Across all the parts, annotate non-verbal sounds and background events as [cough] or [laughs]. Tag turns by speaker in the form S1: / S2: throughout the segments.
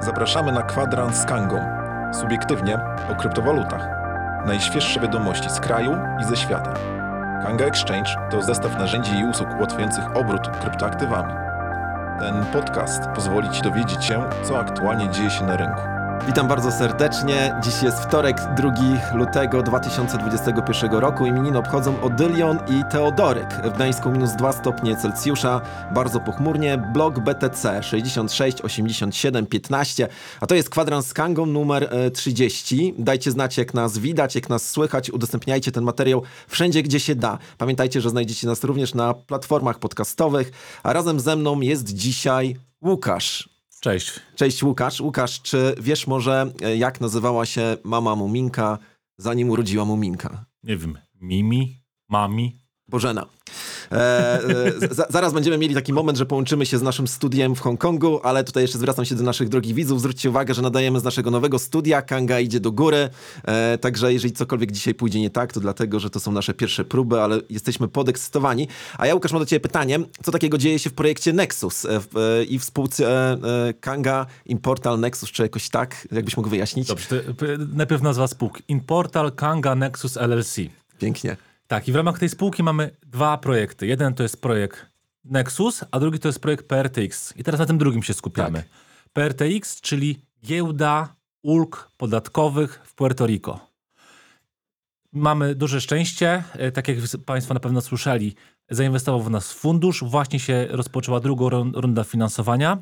S1: Zapraszamy na kwadrans z Kangą. Subiektywnie o kryptowalutach. Najświeższe wiadomości z kraju i ze świata. Kanga Exchange to zestaw narzędzi i usług ułatwiających obrót kryptoaktywami. Ten podcast pozwoli Ci dowiedzieć się, co aktualnie dzieje się na rynku.
S2: Witam bardzo serdecznie. Dziś jest wtorek, 2 lutego 2021 roku. Imieniny obchodzą Odylion i Teodoryk. W Gdańsku minus 2 stopnie Celsjusza, bardzo pochmurnie. Blok BTC 66 87 15, a to jest kwadrans z Kangą numer e, 30. Dajcie znać, jak nas widać, jak nas słychać. Udostępniajcie ten materiał wszędzie, gdzie się da. Pamiętajcie, że znajdziecie nas również na platformach podcastowych. A razem ze mną jest dzisiaj Łukasz.
S3: Cześć.
S2: Cześć Łukasz. Łukasz, czy wiesz może, e, jak nazywała się mama Muminka, zanim urodziła Muminka?
S3: Nie wiem, Mimi, Mami.
S2: Bożena. E, e, za, zaraz będziemy mieli taki moment, że połączymy się z naszym studiem w Hongkongu, ale tutaj jeszcze zwracam się do naszych drogich widzów. Zwróćcie uwagę, że nadajemy z naszego nowego studia. Kanga idzie do góry, e, także jeżeli cokolwiek dzisiaj pójdzie nie tak, to dlatego, że to są nasze pierwsze próby, ale jesteśmy podekscytowani. A ja, Łukasz, mam do ciebie pytanie. Co takiego dzieje się w projekcie Nexus e, w, e, i w spółce Kanga, Importal Nexus, czy jakoś tak? Jakbyś mógł wyjaśnić?
S3: Dobrze, to, najpierw nazwa spółki. Importal Kanga Nexus LLC.
S2: Pięknie.
S3: Tak, i w ramach tej spółki mamy dwa projekty. Jeden to jest projekt Nexus, a drugi to jest projekt PRTX. I teraz na tym drugim się skupiamy.
S2: Tak.
S3: PRTX, czyli giełda ulg podatkowych w Puerto Rico. Mamy duże szczęście, e, tak jak Państwo na pewno słyszeli, zainwestował w nas fundusz, właśnie się rozpoczęła druga run- runda finansowania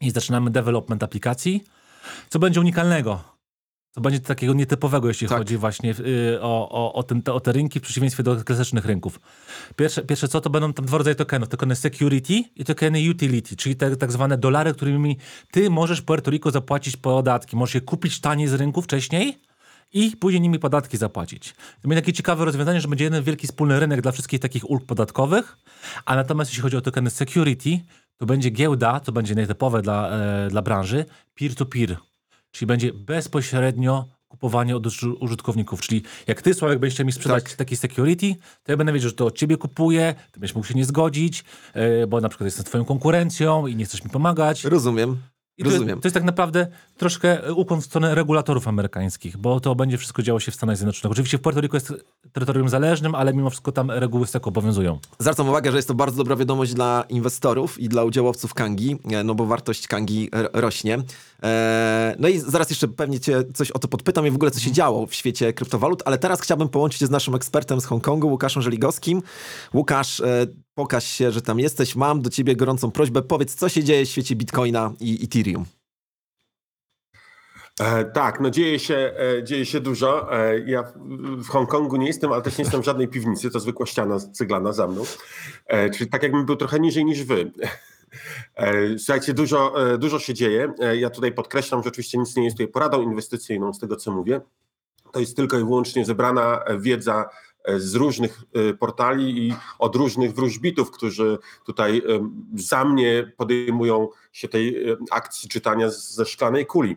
S3: i zaczynamy development aplikacji. Co będzie unikalnego? Co będzie takiego nietypowego, jeśli
S2: Tak.
S3: chodzi właśnie y, o, o, o, ten, te, o te rynki w przeciwieństwie do klasycznych rynków. Pierwsze, pierwsze co, to będą tam dwa rodzaje tokenów. Tokeny security i tokeny utility, czyli te tak zwane dolary, którymi ty możesz w Puerto Rico zapłacić podatki. Możesz je kupić taniej z rynku wcześniej i później nimi podatki zapłacić. To będzie takie ciekawe rozwiązanie, że będzie jeden wielki wspólny rynek dla wszystkich takich ulg podatkowych, a natomiast jeśli chodzi o tokeny security, to będzie giełda, co będzie nietypowe dla, e, dla branży, peer-to-peer, czyli będzie bezpośrednio kupowanie od uż- użytkowników. Czyli jak ty, Sławek, będziesz mi sprzedać
S2: Tak.
S3: taki security, to ja będę wiedział, że to od ciebie kupuję, ty będziesz mógł się nie zgodzić, e, bo na przykład jestem twoją konkurencją i nie chcesz mi pomagać.
S2: Rozumiem.
S3: I to,
S2: Rozumiem.
S3: to jest tak naprawdę troszkę ukłon w stronę regulatorów amerykańskich, bo to będzie wszystko działo się w Stanach Zjednoczonych. Oczywiście w Puerto Rico jest terytorium zależnym, ale mimo wszystko tam reguły z tak obowiązują.
S2: Zwracam uwagę, że jest to bardzo dobra wiadomość dla inwestorów i dla udziałowców Kangi, e, no bo wartość Kangi r- rośnie. E, No i zaraz jeszcze pewnie cię coś o to podpytam i w ogóle co się działo w świecie kryptowalut, ale teraz chciałbym połączyć się z naszym ekspertem z Hongkongu, Łukaszem Żeligowskim. Łukasz, e, pokaż się, że tam jesteś. Mam do ciebie gorącą prośbę. Powiedz, co się dzieje w świecie Bitcoina i Ethereum.
S4: E, tak, no dzieje się, e, dzieje się dużo. E, ja w, w Hongkongu nie jestem, ale też nie jestem w żadnej piwnicy, to zwykła ściana ceglana za mną. E, czyli tak jakbym był trochę niżej niż wy. E, słuchajcie, dużo, e, dużo się dzieje. Ja tutaj podkreślam, że oczywiście nic nie jest tutaj poradą inwestycyjną z tego, co mówię. To jest tylko i wyłącznie zebrana wiedza z różnych e, portali i od różnych wróżbitów, którzy tutaj e, za mnie podejmują się tej e, akcji czytania ze szklanej kuli.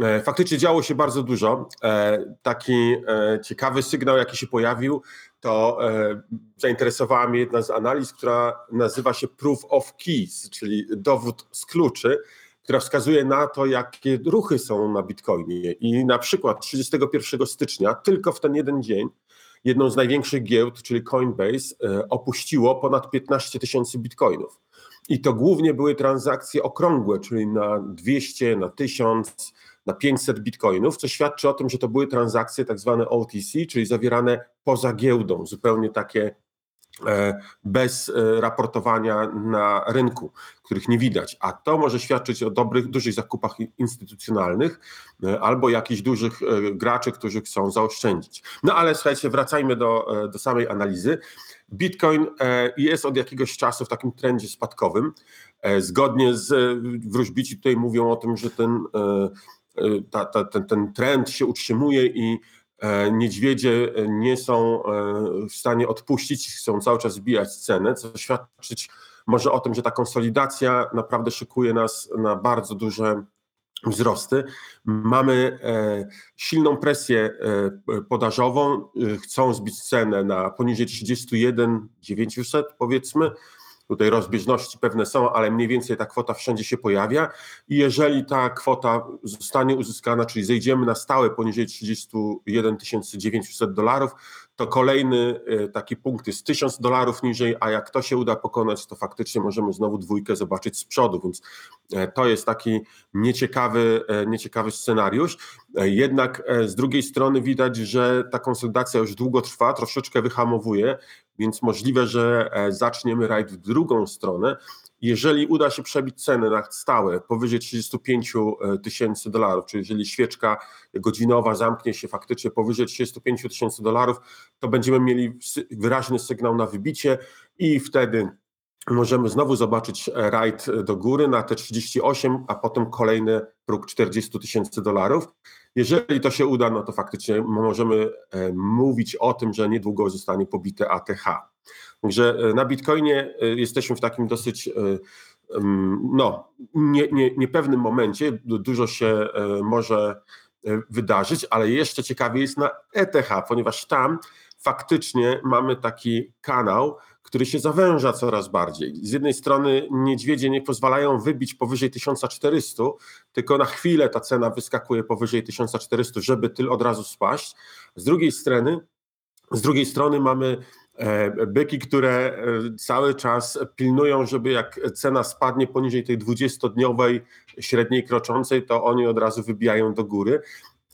S4: E, Faktycznie działo się bardzo dużo. E, Taki e, ciekawy sygnał, jaki się pojawił, to e, zainteresowała mnie jedna z analiz, która nazywa się Proof of Keys, czyli dowód z kluczy, która wskazuje na to, jakie ruchy są na Bitcoinie. I na przykład 31 stycznia, tylko w ten jeden dzień, jedną z największych giełd, czyli Coinbase, e, opuściło ponad 15 tysięcy bitcoinów. I to głównie były transakcje okrągłe, czyli na 200, na 1000, na 500 bitcoinów, co świadczy o tym, że to były transakcje tak zwane OTC, czyli zawierane poza giełdą, zupełnie takie bez e, raportowania na rynku, których nie widać. A to może świadczyć o dobrych, dużych zakupach instytucjonalnych e, albo jakichś dużych e, graczy, którzy chcą zaoszczędzić. No ale słuchajcie, wracajmy do, e, do samej analizy. Bitcoin e, jest od jakiegoś czasu w takim trendzie spadkowym. E, Zgodnie z e, wróżbici tutaj mówią o tym, że ten, e, e, ta, ta, ten, ten trend się utrzymuje i e, niedźwiedzie nie są e, w stanie odpuścić, chcą cały czas zbijać cenę, co świadczyć może o tym, że ta konsolidacja naprawdę szykuje nas na bardzo duże wzrosty. Mamy e, silną presję e, podażową, e, chcą zbić cenę na poniżej 31 900 powiedzmy Tutaj rozbieżności pewne są, ale mniej więcej ta kwota wszędzie się pojawia. I jeżeli ta kwota zostanie uzyskana, czyli zejdziemy na stałe poniżej 31 900 dolarów, to kolejny e, taki punkt jest 1000 dolarów niżej, a jak to się uda pokonać, to faktycznie możemy znowu dwójkę zobaczyć z przodu, więc e, to jest taki nieciekawy, e, nieciekawy scenariusz. Jednak z drugiej strony widać, że ta konsolidacja już długo trwa, troszeczkę wyhamowuje, więc możliwe, że zaczniemy rajd w drugą stronę. Jeżeli uda się przebić ceny na stałe powyżej 35 tysięcy dolarów, czyli jeżeli świeczka godzinowa zamknie się faktycznie powyżej 35 tysięcy dolarów, to będziemy mieli wyraźny sygnał na wybicie i wtedy możemy znowu zobaczyć rajd do góry na te 38, a potem kolejny próg 40 tysięcy dolarów. Jeżeli to się uda, no to faktycznie możemy e, mówić o tym, że niedługo zostanie pobite ATH. Także e, na Bitcoinie e, jesteśmy w takim dosyć no, nie, nie, niepewnym momencie. Dużo się może wydarzyć, ale jeszcze ciekawie jest na ETH, ponieważ tam faktycznie mamy taki kanał, który się zawęża coraz bardziej. Z jednej strony niedźwiedzie nie pozwalają wybić powyżej 1400, tylko na chwilę ta cena wyskakuje powyżej 1400, żeby tyl od razu spaść. Z drugiej strony, z drugiej strony mamy e, byki, które e, cały czas pilnują, żeby jak cena spadnie poniżej tej 20-dniowej średniej kroczącej, to oni od razu wybijają do góry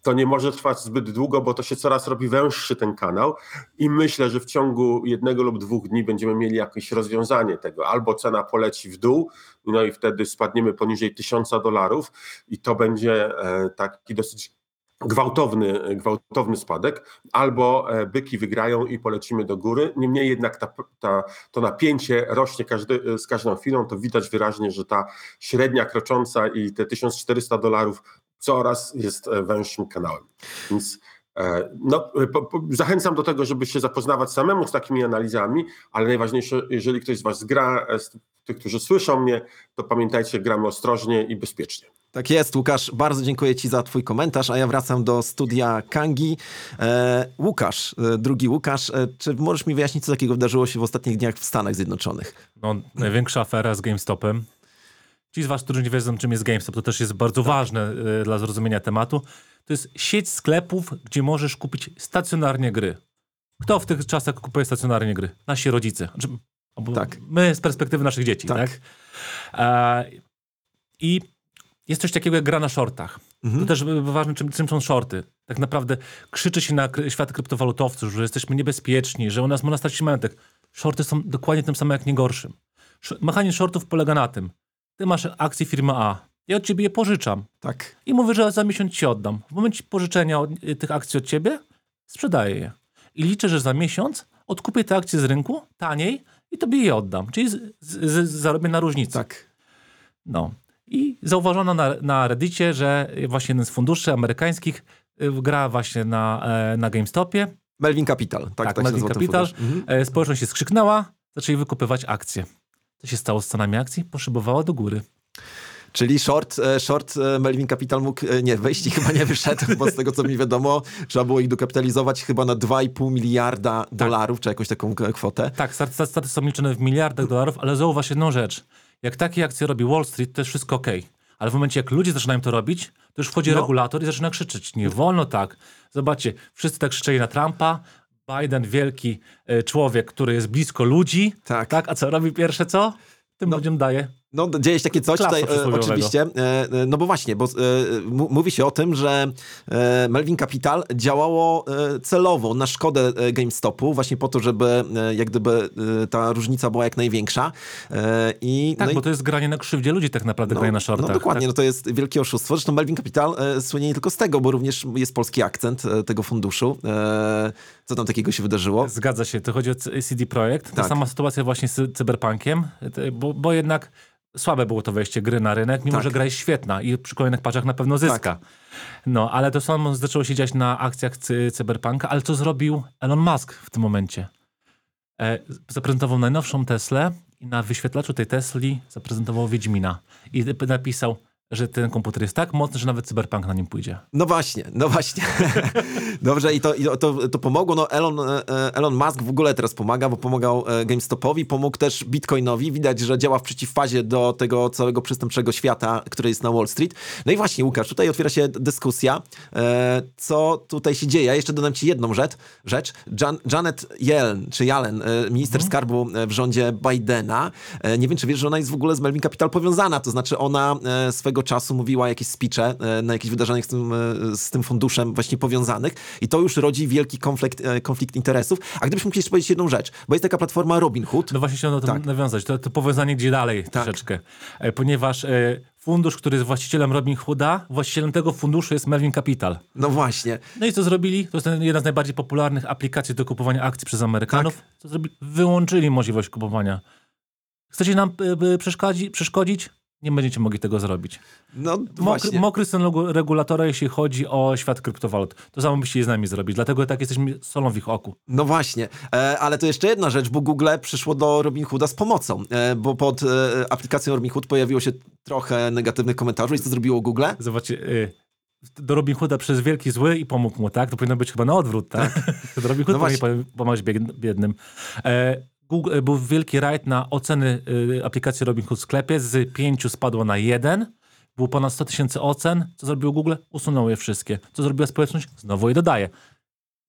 S4: to nie może trwać zbyt długo, bo to się coraz robi węższy ten kanał i myślę, że w ciągu jednego lub dwóch dni będziemy mieli jakieś rozwiązanie tego. Albo cena poleci w dół, no i wtedy spadniemy poniżej tysiąca dolarów i to będzie e, taki dosyć gwałtowny, gwałtowny spadek, albo e, byki wygrają i polecimy do góry. Niemniej jednak ta, ta, to napięcie rośnie każdy, z każdą chwilą, to widać wyraźnie, że ta średnia krocząca i te 1400 dolarów coraz jest e, węższym kanałem. Więc e, no, po, po, zachęcam do tego, żeby się zapoznawać samemu z takimi analizami, ale najważniejsze, jeżeli ktoś z Was gra, e, z tych, którzy słyszą mnie, to pamiętajcie, gramy ostrożnie i bezpiecznie.
S2: Tak jest, Łukasz. Bardzo dziękuję Ci za Twój komentarz, a ja wracam do studia Kangi. E, Łukasz, e, drugi Łukasz, e, czy możesz mi wyjaśnić, co takiego wydarzyło się w ostatnich dniach w Stanach Zjednoczonych?
S3: No, największa afera z GameStopem. Ci z Was, którzy nie wiedzą, czym jest GameStop, to też jest bardzo tak. ważne y, dla zrozumienia tematu. To jest sieć sklepów, gdzie możesz kupić stacjonarnie gry. Kto w tych czasach kupuje stacjonarnie gry? Nasi rodzice. Znaczy, tak. My z perspektywy naszych dzieci, tak? tak? E, I jest coś takiego jak gra na shortach. Mhm. To też ważne, czym, czym są shorty. Tak naprawdę krzyczy się na świat kryptowalutowców, że jesteśmy niebezpieczni, że u nas można stracić majątek. Shorty są dokładnie tym samym jak nie gorszym. Machanie shortów polega na tym, ty masz akcje firmy A, ja od ciebie je pożyczam.
S2: Tak.
S3: I mówię, że za miesiąc ci oddam. W momencie pożyczenia od, y, tych akcji od ciebie, sprzedaję je. I liczę, że za miesiąc odkupię te akcje z rynku taniej i tobie je oddam. Czyli z, z, z, zarobię na różnicy.
S2: Tak.
S3: No. I zauważono na, na Reddicie, że właśnie jeden z funduszy amerykańskich y, gra właśnie na, e, na GameStopie.
S2: Melvin Capital. Tak, tak,
S3: tak Melvin Capital. Mhm. E, społeczność się skrzyknęła, zaczęli wykupywać akcje. Co się stało z cenami akcji? Poszybowała do góry.
S2: Czyli short, e, short e, Melvin Capital mógł e, nie wejść i chyba nie [laughs] wyszedł, bo z tego co mi wiadomo, trzeba było ich dokapitalizować chyba na 2,5 miliarda tak. dolarów, czy jakąś taką kwotę.
S3: Tak, staty są liczone w miliardach dolarów, ale zauważ jedną rzecz. Jak takie akcje robi Wall Street, to jest wszystko ok. Ale w momencie, jak ludzie zaczynają to robić, to już wchodzi no. regulator i zaczyna krzyczeć. Nie wolno tak. Zobaczcie, wszyscy tak krzyczeli na Trumpa, Biden, wielki e, człowiek, który jest blisko ludzi. Tak. tak? A co robi pierwsze co? Tym no. ludziom daje
S2: no, dzieje się takie coś tutaj, e, oczywiście. E, e, no bo właśnie, bo e, mówi się o tym, że e, Melvin Capital działało e, celowo na szkodę GameStopu, właśnie po to, żeby jak gdyby ta różnica była jak największa. I,
S3: tak,
S2: no
S3: bo to jest granie na krzywdzie ludzi tak naprawdę,
S2: no,
S3: granie na shortach.
S2: No dokładnie,
S3: tak?
S2: no to jest wielkie oszustwo. Zresztą Melvin Capital słynie nie tylko z tego, bo również jest polski akcent tego funduszu. Co tam takiego się wydarzyło?
S3: Zgadza się, to chodzi o CD Projekt. Ta tak. sama sytuacja właśnie z Cyberpunkiem, bo, bo jednak słabe było to wejście gry na rynek, mimo tak. że gra jest świetna i przy kolejnych paczach na pewno zyska. Tak. No, ale to samo zaczęło się dziać na akcjach Cyberpunka, ale co zrobił Elon Musk w tym momencie? E, zaprezentował najnowszą Teslę i na wyświetlaczu tej Tesli zaprezentował Wiedźmina i napisał że ten komputer jest tak mocny, że nawet cyberpunk na nim pójdzie.
S2: No właśnie, no właśnie. [laughs] Dobrze, i to, i to, to pomogło. No Elon, e, Elon Musk w ogóle teraz pomaga, bo pomagał e, GameStopowi, pomógł też Bitcoinowi. Widać, że działa w przeciwfazie do tego całego przestępczego świata, który jest na Wall Street. No i właśnie, Łukasz, tutaj otwiera się dyskusja, e, co tutaj się dzieje. Ja jeszcze dodam ci jedną rzecz. rzecz. Jan, Janet Yellen, czy Yellen, e, minister skarbu e, w rządzie Bidena. E, nie wiem, czy wiesz, że ona jest w ogóle z Melvin Capital powiązana, to znaczy ona e, swego czasu mówiła jakieś speeche e, na jakichś wydarzeniach z tym, e, z tym funduszem właśnie powiązanych i to już rodzi wielki konflikt, e, konflikt interesów. A gdybyśmy chcieli jeszcze powiedzieć jedną rzecz, bo jest taka platforma Robinhood,
S3: No właśnie chciałem do
S2: Tak.
S3: nawiązać. To, to powiązanie gdzie dalej troszeczkę. E, Ponieważ fundusz, który jest właścicielem Robin Hooda, właścicielem tego funduszu jest Melvin Capital.
S2: no właśnie,
S3: No i co zrobili? To jest jedna z najbardziej popularnych aplikacji do kupowania akcji przez Amerykanów.
S2: Tak.
S3: Co zrobili? Wyłączyli możliwość kupowania. Chcecie nam przeszkodzi, przeszkodzić? Nie będziecie mogli tego zrobić.
S2: no
S3: Mokry, mokry stan regulatora, jeśli chodzi o świat kryptowalut. To samo byście z nami zrobić. Dlatego tak jesteśmy solą w ich oku.
S2: No właśnie, e, ale to jeszcze jedna rzecz, bo Google przyszło do Robinhooda z pomocą, e, bo pod e, aplikacją Robinhood pojawiło się trochę negatywnych komentarzy i co zrobiło Google?
S3: Zobaczcie, y, do Robin Hooda przez wielki zły i pomógł mu, tak? To powinno być chyba na odwrót, tak? [laughs] do Robin Hood
S2: No
S3: powinien biednym. E, Google, e, był wielki rajd na oceny y, aplikacji Robin Hood w sklepie. Z pięciu spadło na jeden. Było ponad 100 tysięcy ocen. Co zrobiło Google? Usunęło je wszystkie. Co zrobiła społeczność? Znowu je dodaje.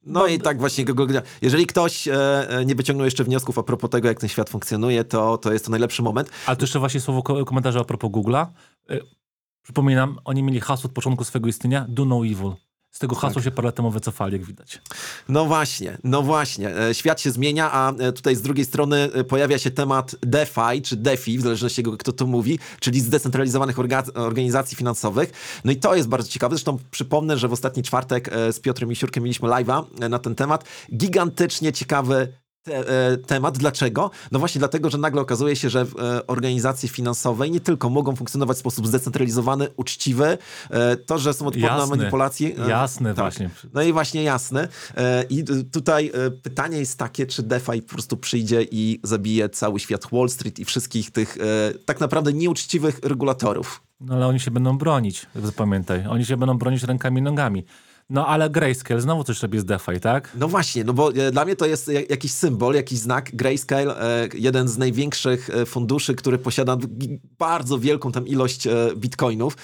S2: No i tak właśnie Google. Jeżeli ktoś e, e, nie wyciągnął jeszcze wniosków a propos tego, jak ten świat funkcjonuje, to, to jest to najlepszy moment.
S3: Ale to jeszcze właśnie słowo ko- komentarza a propos Google'a. Y, Przypominam, oni mieli hasło od początku swojego istnienia Do No Evil. Z tego hasła się parę lat temu wycofali, jak widać.
S2: No właśnie, no właśnie. E, Świat się zmienia, a e, tutaj z drugiej strony e, pojawia się temat DeFi, czy DeFi, w zależności od tego, kto to mówi, czyli zdecentralizowanych orga- organizacji finansowych. No i to jest bardzo ciekawe. Zresztą przypomnę, że w ostatni czwartek z Piotrem Misiurkiem mieliśmy live'a na ten temat. Gigantycznie ciekawy te, e, temat. Dlaczego? No właśnie dlatego, że nagle okazuje się, że e, organizacje finansowe nie tylko mogą funkcjonować w sposób zdecentralizowany, uczciwy, e, to, że są odporne na manipulacje. e,
S3: Jasne
S2: tak.
S3: właśnie.
S2: No i właśnie jasne. I tutaj e, pytanie jest takie, czy DeFi po prostu przyjdzie i zabije cały świat Wall Street i wszystkich tych e, tak naprawdę nieuczciwych regulatorów.
S3: No ale oni się będą bronić, pamiętaj. Oni się będą bronić rękami i nogami. No ale Grayscale znowu coś robi z DeFi, tak?
S2: No właśnie, no bo e, dla mnie to jest ja- jakiś symbol, jakiś znak. Grayscale, e, jeden z największych e, funduszy, który posiada bardzo wielką tam ilość bitcoinów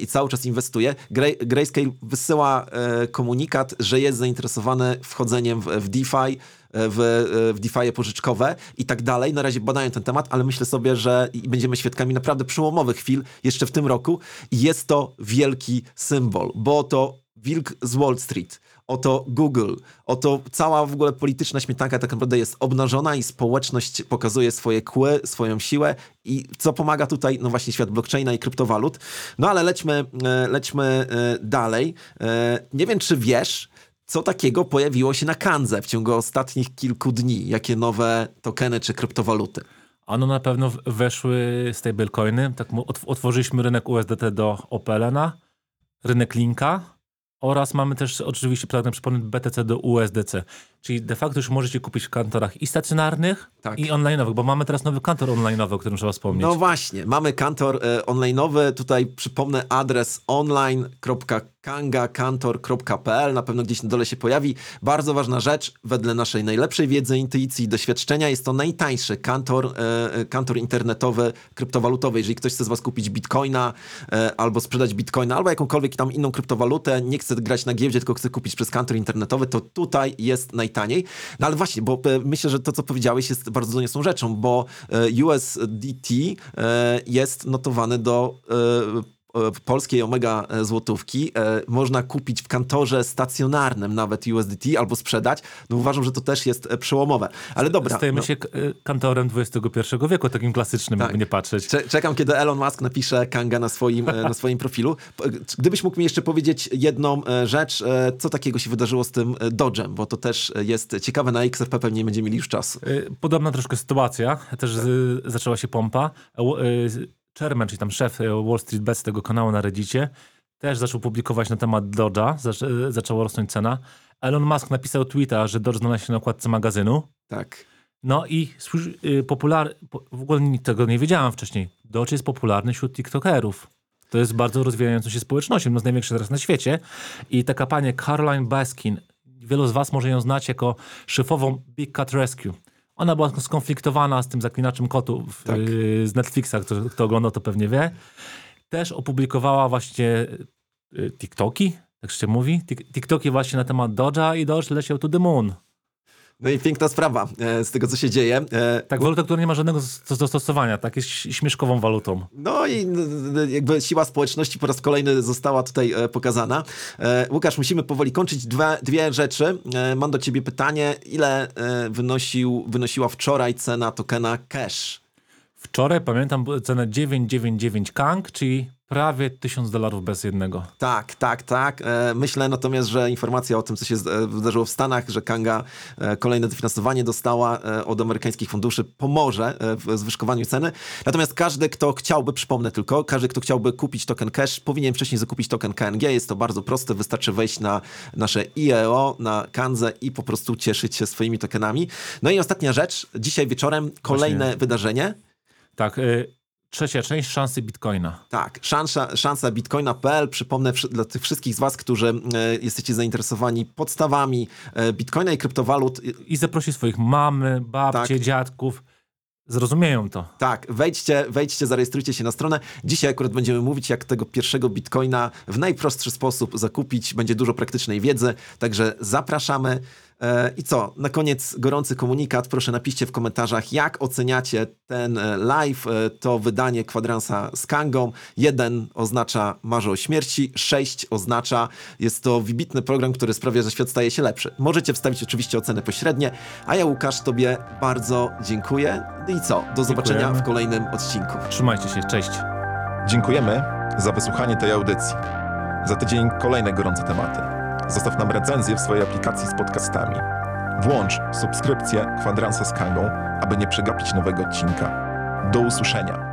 S2: i cały czas inwestuje. Gray, Grayscale wysyła komunikat, że jest zainteresowany wchodzeniem w, DeFi, w, w DeFi pożyczkowe i tak dalej. Na razie badają ten temat, ale myślę sobie, że będziemy świadkami naprawdę przełomowych chwil jeszcze w tym roku i jest to wielki symbol, bo to wilk z Wall Street, oto Google, oto cała w ogóle polityczna śmietanka tak naprawdę jest obnażona i społeczność pokazuje swoje kły, swoją siłę i co pomaga tutaj, no właśnie świat blockchaina i kryptowalut. No ale lećmy, e, lećmy e, dalej. E, Nie wiem, czy wiesz, co takiego pojawiło się na Kandze w ciągu ostatnich kilku dni? Jakie nowe tokeny czy kryptowaluty?
S3: Ano na pewno weszły stablecoiny. Tak otworzyliśmy rynek USDT do OPLN-a, rynek Linka oraz mamy też oczywiście pragnę przypomnieć BTC do USDC. Czyli de facto już możecie kupić w kantorach i stacjonarnych,
S2: Tak.
S3: i online'owych, bo mamy teraz nowy kantor online'owy, o którym trzeba wspomnieć.
S2: No właśnie, mamy kantor e, online'owy. Tutaj przypomnę adres online.kanga.kantor.pl. Na pewno gdzieś na dole się pojawi. Bardzo ważna rzecz, wedle naszej najlepszej wiedzy, intuicji i doświadczenia, jest to najtańszy kantor, e, e, kantor internetowy, kryptowalutowy. Jeżeli ktoś chce z Was kupić bitcoina e, albo sprzedać bitcoina, albo jakąkolwiek tam inną kryptowalutę, nie chce grać na giełdzie, tylko chce kupić przez kantor internetowy, to tutaj jest najtaniej. No ale właśnie, bo myślę, że to, co powiedziałeś, jest bardzo doniosłą rzeczą, bo USDT jest notowany do polskiej omega e, złotówki. E, Można kupić w kantorze stacjonarnym nawet USDT albo sprzedać. No uważam, że to też jest e, przełomowe. Ale dobra.
S3: Stajemy
S2: no.
S3: się kantorem XXI wieku, takim klasycznym,
S2: Tak.
S3: jakby nie patrzeć.
S2: Cze- Czekam, kiedy Elon Musk napisze Kanga na swoim, na swoim profilu. Gdybyś mógł mi jeszcze powiedzieć jedną rzecz, co takiego się wydarzyło z tym Dodge'em, bo to też jest ciekawe, na XRP pewnie będziemy mieli już czasu.
S3: Podobna troszkę sytuacja, też z, zaczęła się pompa. E, Chairman, czyli tam szef y, Wall Street Bets tego kanału na Reddicie, też zaczął publikować na temat Dodge'a, zac, y, zaczęła rosnąć cena. Elon Musk napisał tweeta, że Dodge znalazł się na okładce magazynu.
S2: Tak.
S3: No i y, popular... po- w ogóle tego nie wiedziałem wcześniej. Dodge jest popularny wśród TikTokerów. To jest bardzo rozwijającą się społecznością, no z największych teraz na świecie. I taka pani Caroline Baskin, wielu z was może ją znać jako szefową Big Cat Rescue. Ona była skonfliktowana z tym zaklinaczem kotów
S2: Tak.
S3: yy, z Netflixa, kto, kto oglądał to pewnie wie. Też opublikowała właśnie yy, TikToki, tak się mówi, Tik- TikToki właśnie na temat Dodge'a i Dodge leciał to the moon.
S2: No i piękna sprawa e, z tego, co się dzieje. E,
S3: Tak, waluta, która nie ma żadnego zas- zastosowania, tak jest śmieszkową walutą.
S2: No i jakby siła społeczności po raz kolejny została tutaj e, pokazana. Łukasz, musimy powoli kończyć. Dwie, dwie rzeczy. Mam do ciebie pytanie. Ile wynosił, wynosiła wczoraj cena tokena Cash?
S3: Wczoraj pamiętam cena 999 Kang, czyli prawie 1000 dolarów bez jednego.
S2: Tak, tak, tak. E, Myślę natomiast, że informacja o tym, co się e, wydarzyło w Stanach, że Kanga e, kolejne dofinansowanie dostała od amerykańskich funduszy, pomoże w zwyżkowaniu ceny. Natomiast każdy, kto chciałby, przypomnę tylko, każdy, kto chciałby kupić token cash, powinien wcześniej zakupić token KNG. Jest to bardzo proste. Wystarczy wejść na nasze IEO, na Kanzę i po prostu cieszyć się swoimi tokenami. No i ostatnia rzecz. Dzisiaj wieczorem kolejne
S3: Właśnie.
S2: wydarzenie.
S3: Tak, y, trzecia część szansy Bitcoina.
S2: Tak, szansa, szansa bitcoina.pl. Przypomnę dla tych wszystkich z Was, którzy e, jesteście zainteresowani podstawami e, bitcoina i kryptowalut. I-
S3: I zaprosi swoich mamy, babcie,
S2: Tak.
S3: dziadków. Zrozumieją to.
S2: Tak, wejdźcie, wejdźcie, zarejestrujcie się na stronę. Dzisiaj akurat będziemy mówić, jak tego pierwszego bitcoina w najprostszy sposób zakupić. Będzie dużo praktycznej wiedzy, także zapraszamy. E, I co? Na koniec gorący komunikat. Proszę napiszcie w komentarzach, jak oceniacie ten e, live, e, to wydanie kwadransa z Kangą. Jeden oznacza marzę o śmierci, sześć oznacza jest to wybitny program, który sprawia, że świat staje się lepszy. Możecie wstawić oczywiście oceny pośrednie, a ja Łukasz Tobie bardzo dziękuję. I co? Do zobaczenia
S3: Dziękujemy.
S2: w kolejnym odcinku.
S3: Trzymajcie się, cześć.
S1: Dziękujemy za wysłuchanie tej audycji. Za tydzień kolejne gorące tematy. Zostaw nam recenzję w swojej aplikacji z podcastami. Włącz subskrypcję Kwadransa z Kangą, aby nie przegapić nowego odcinka. Do usłyszenia.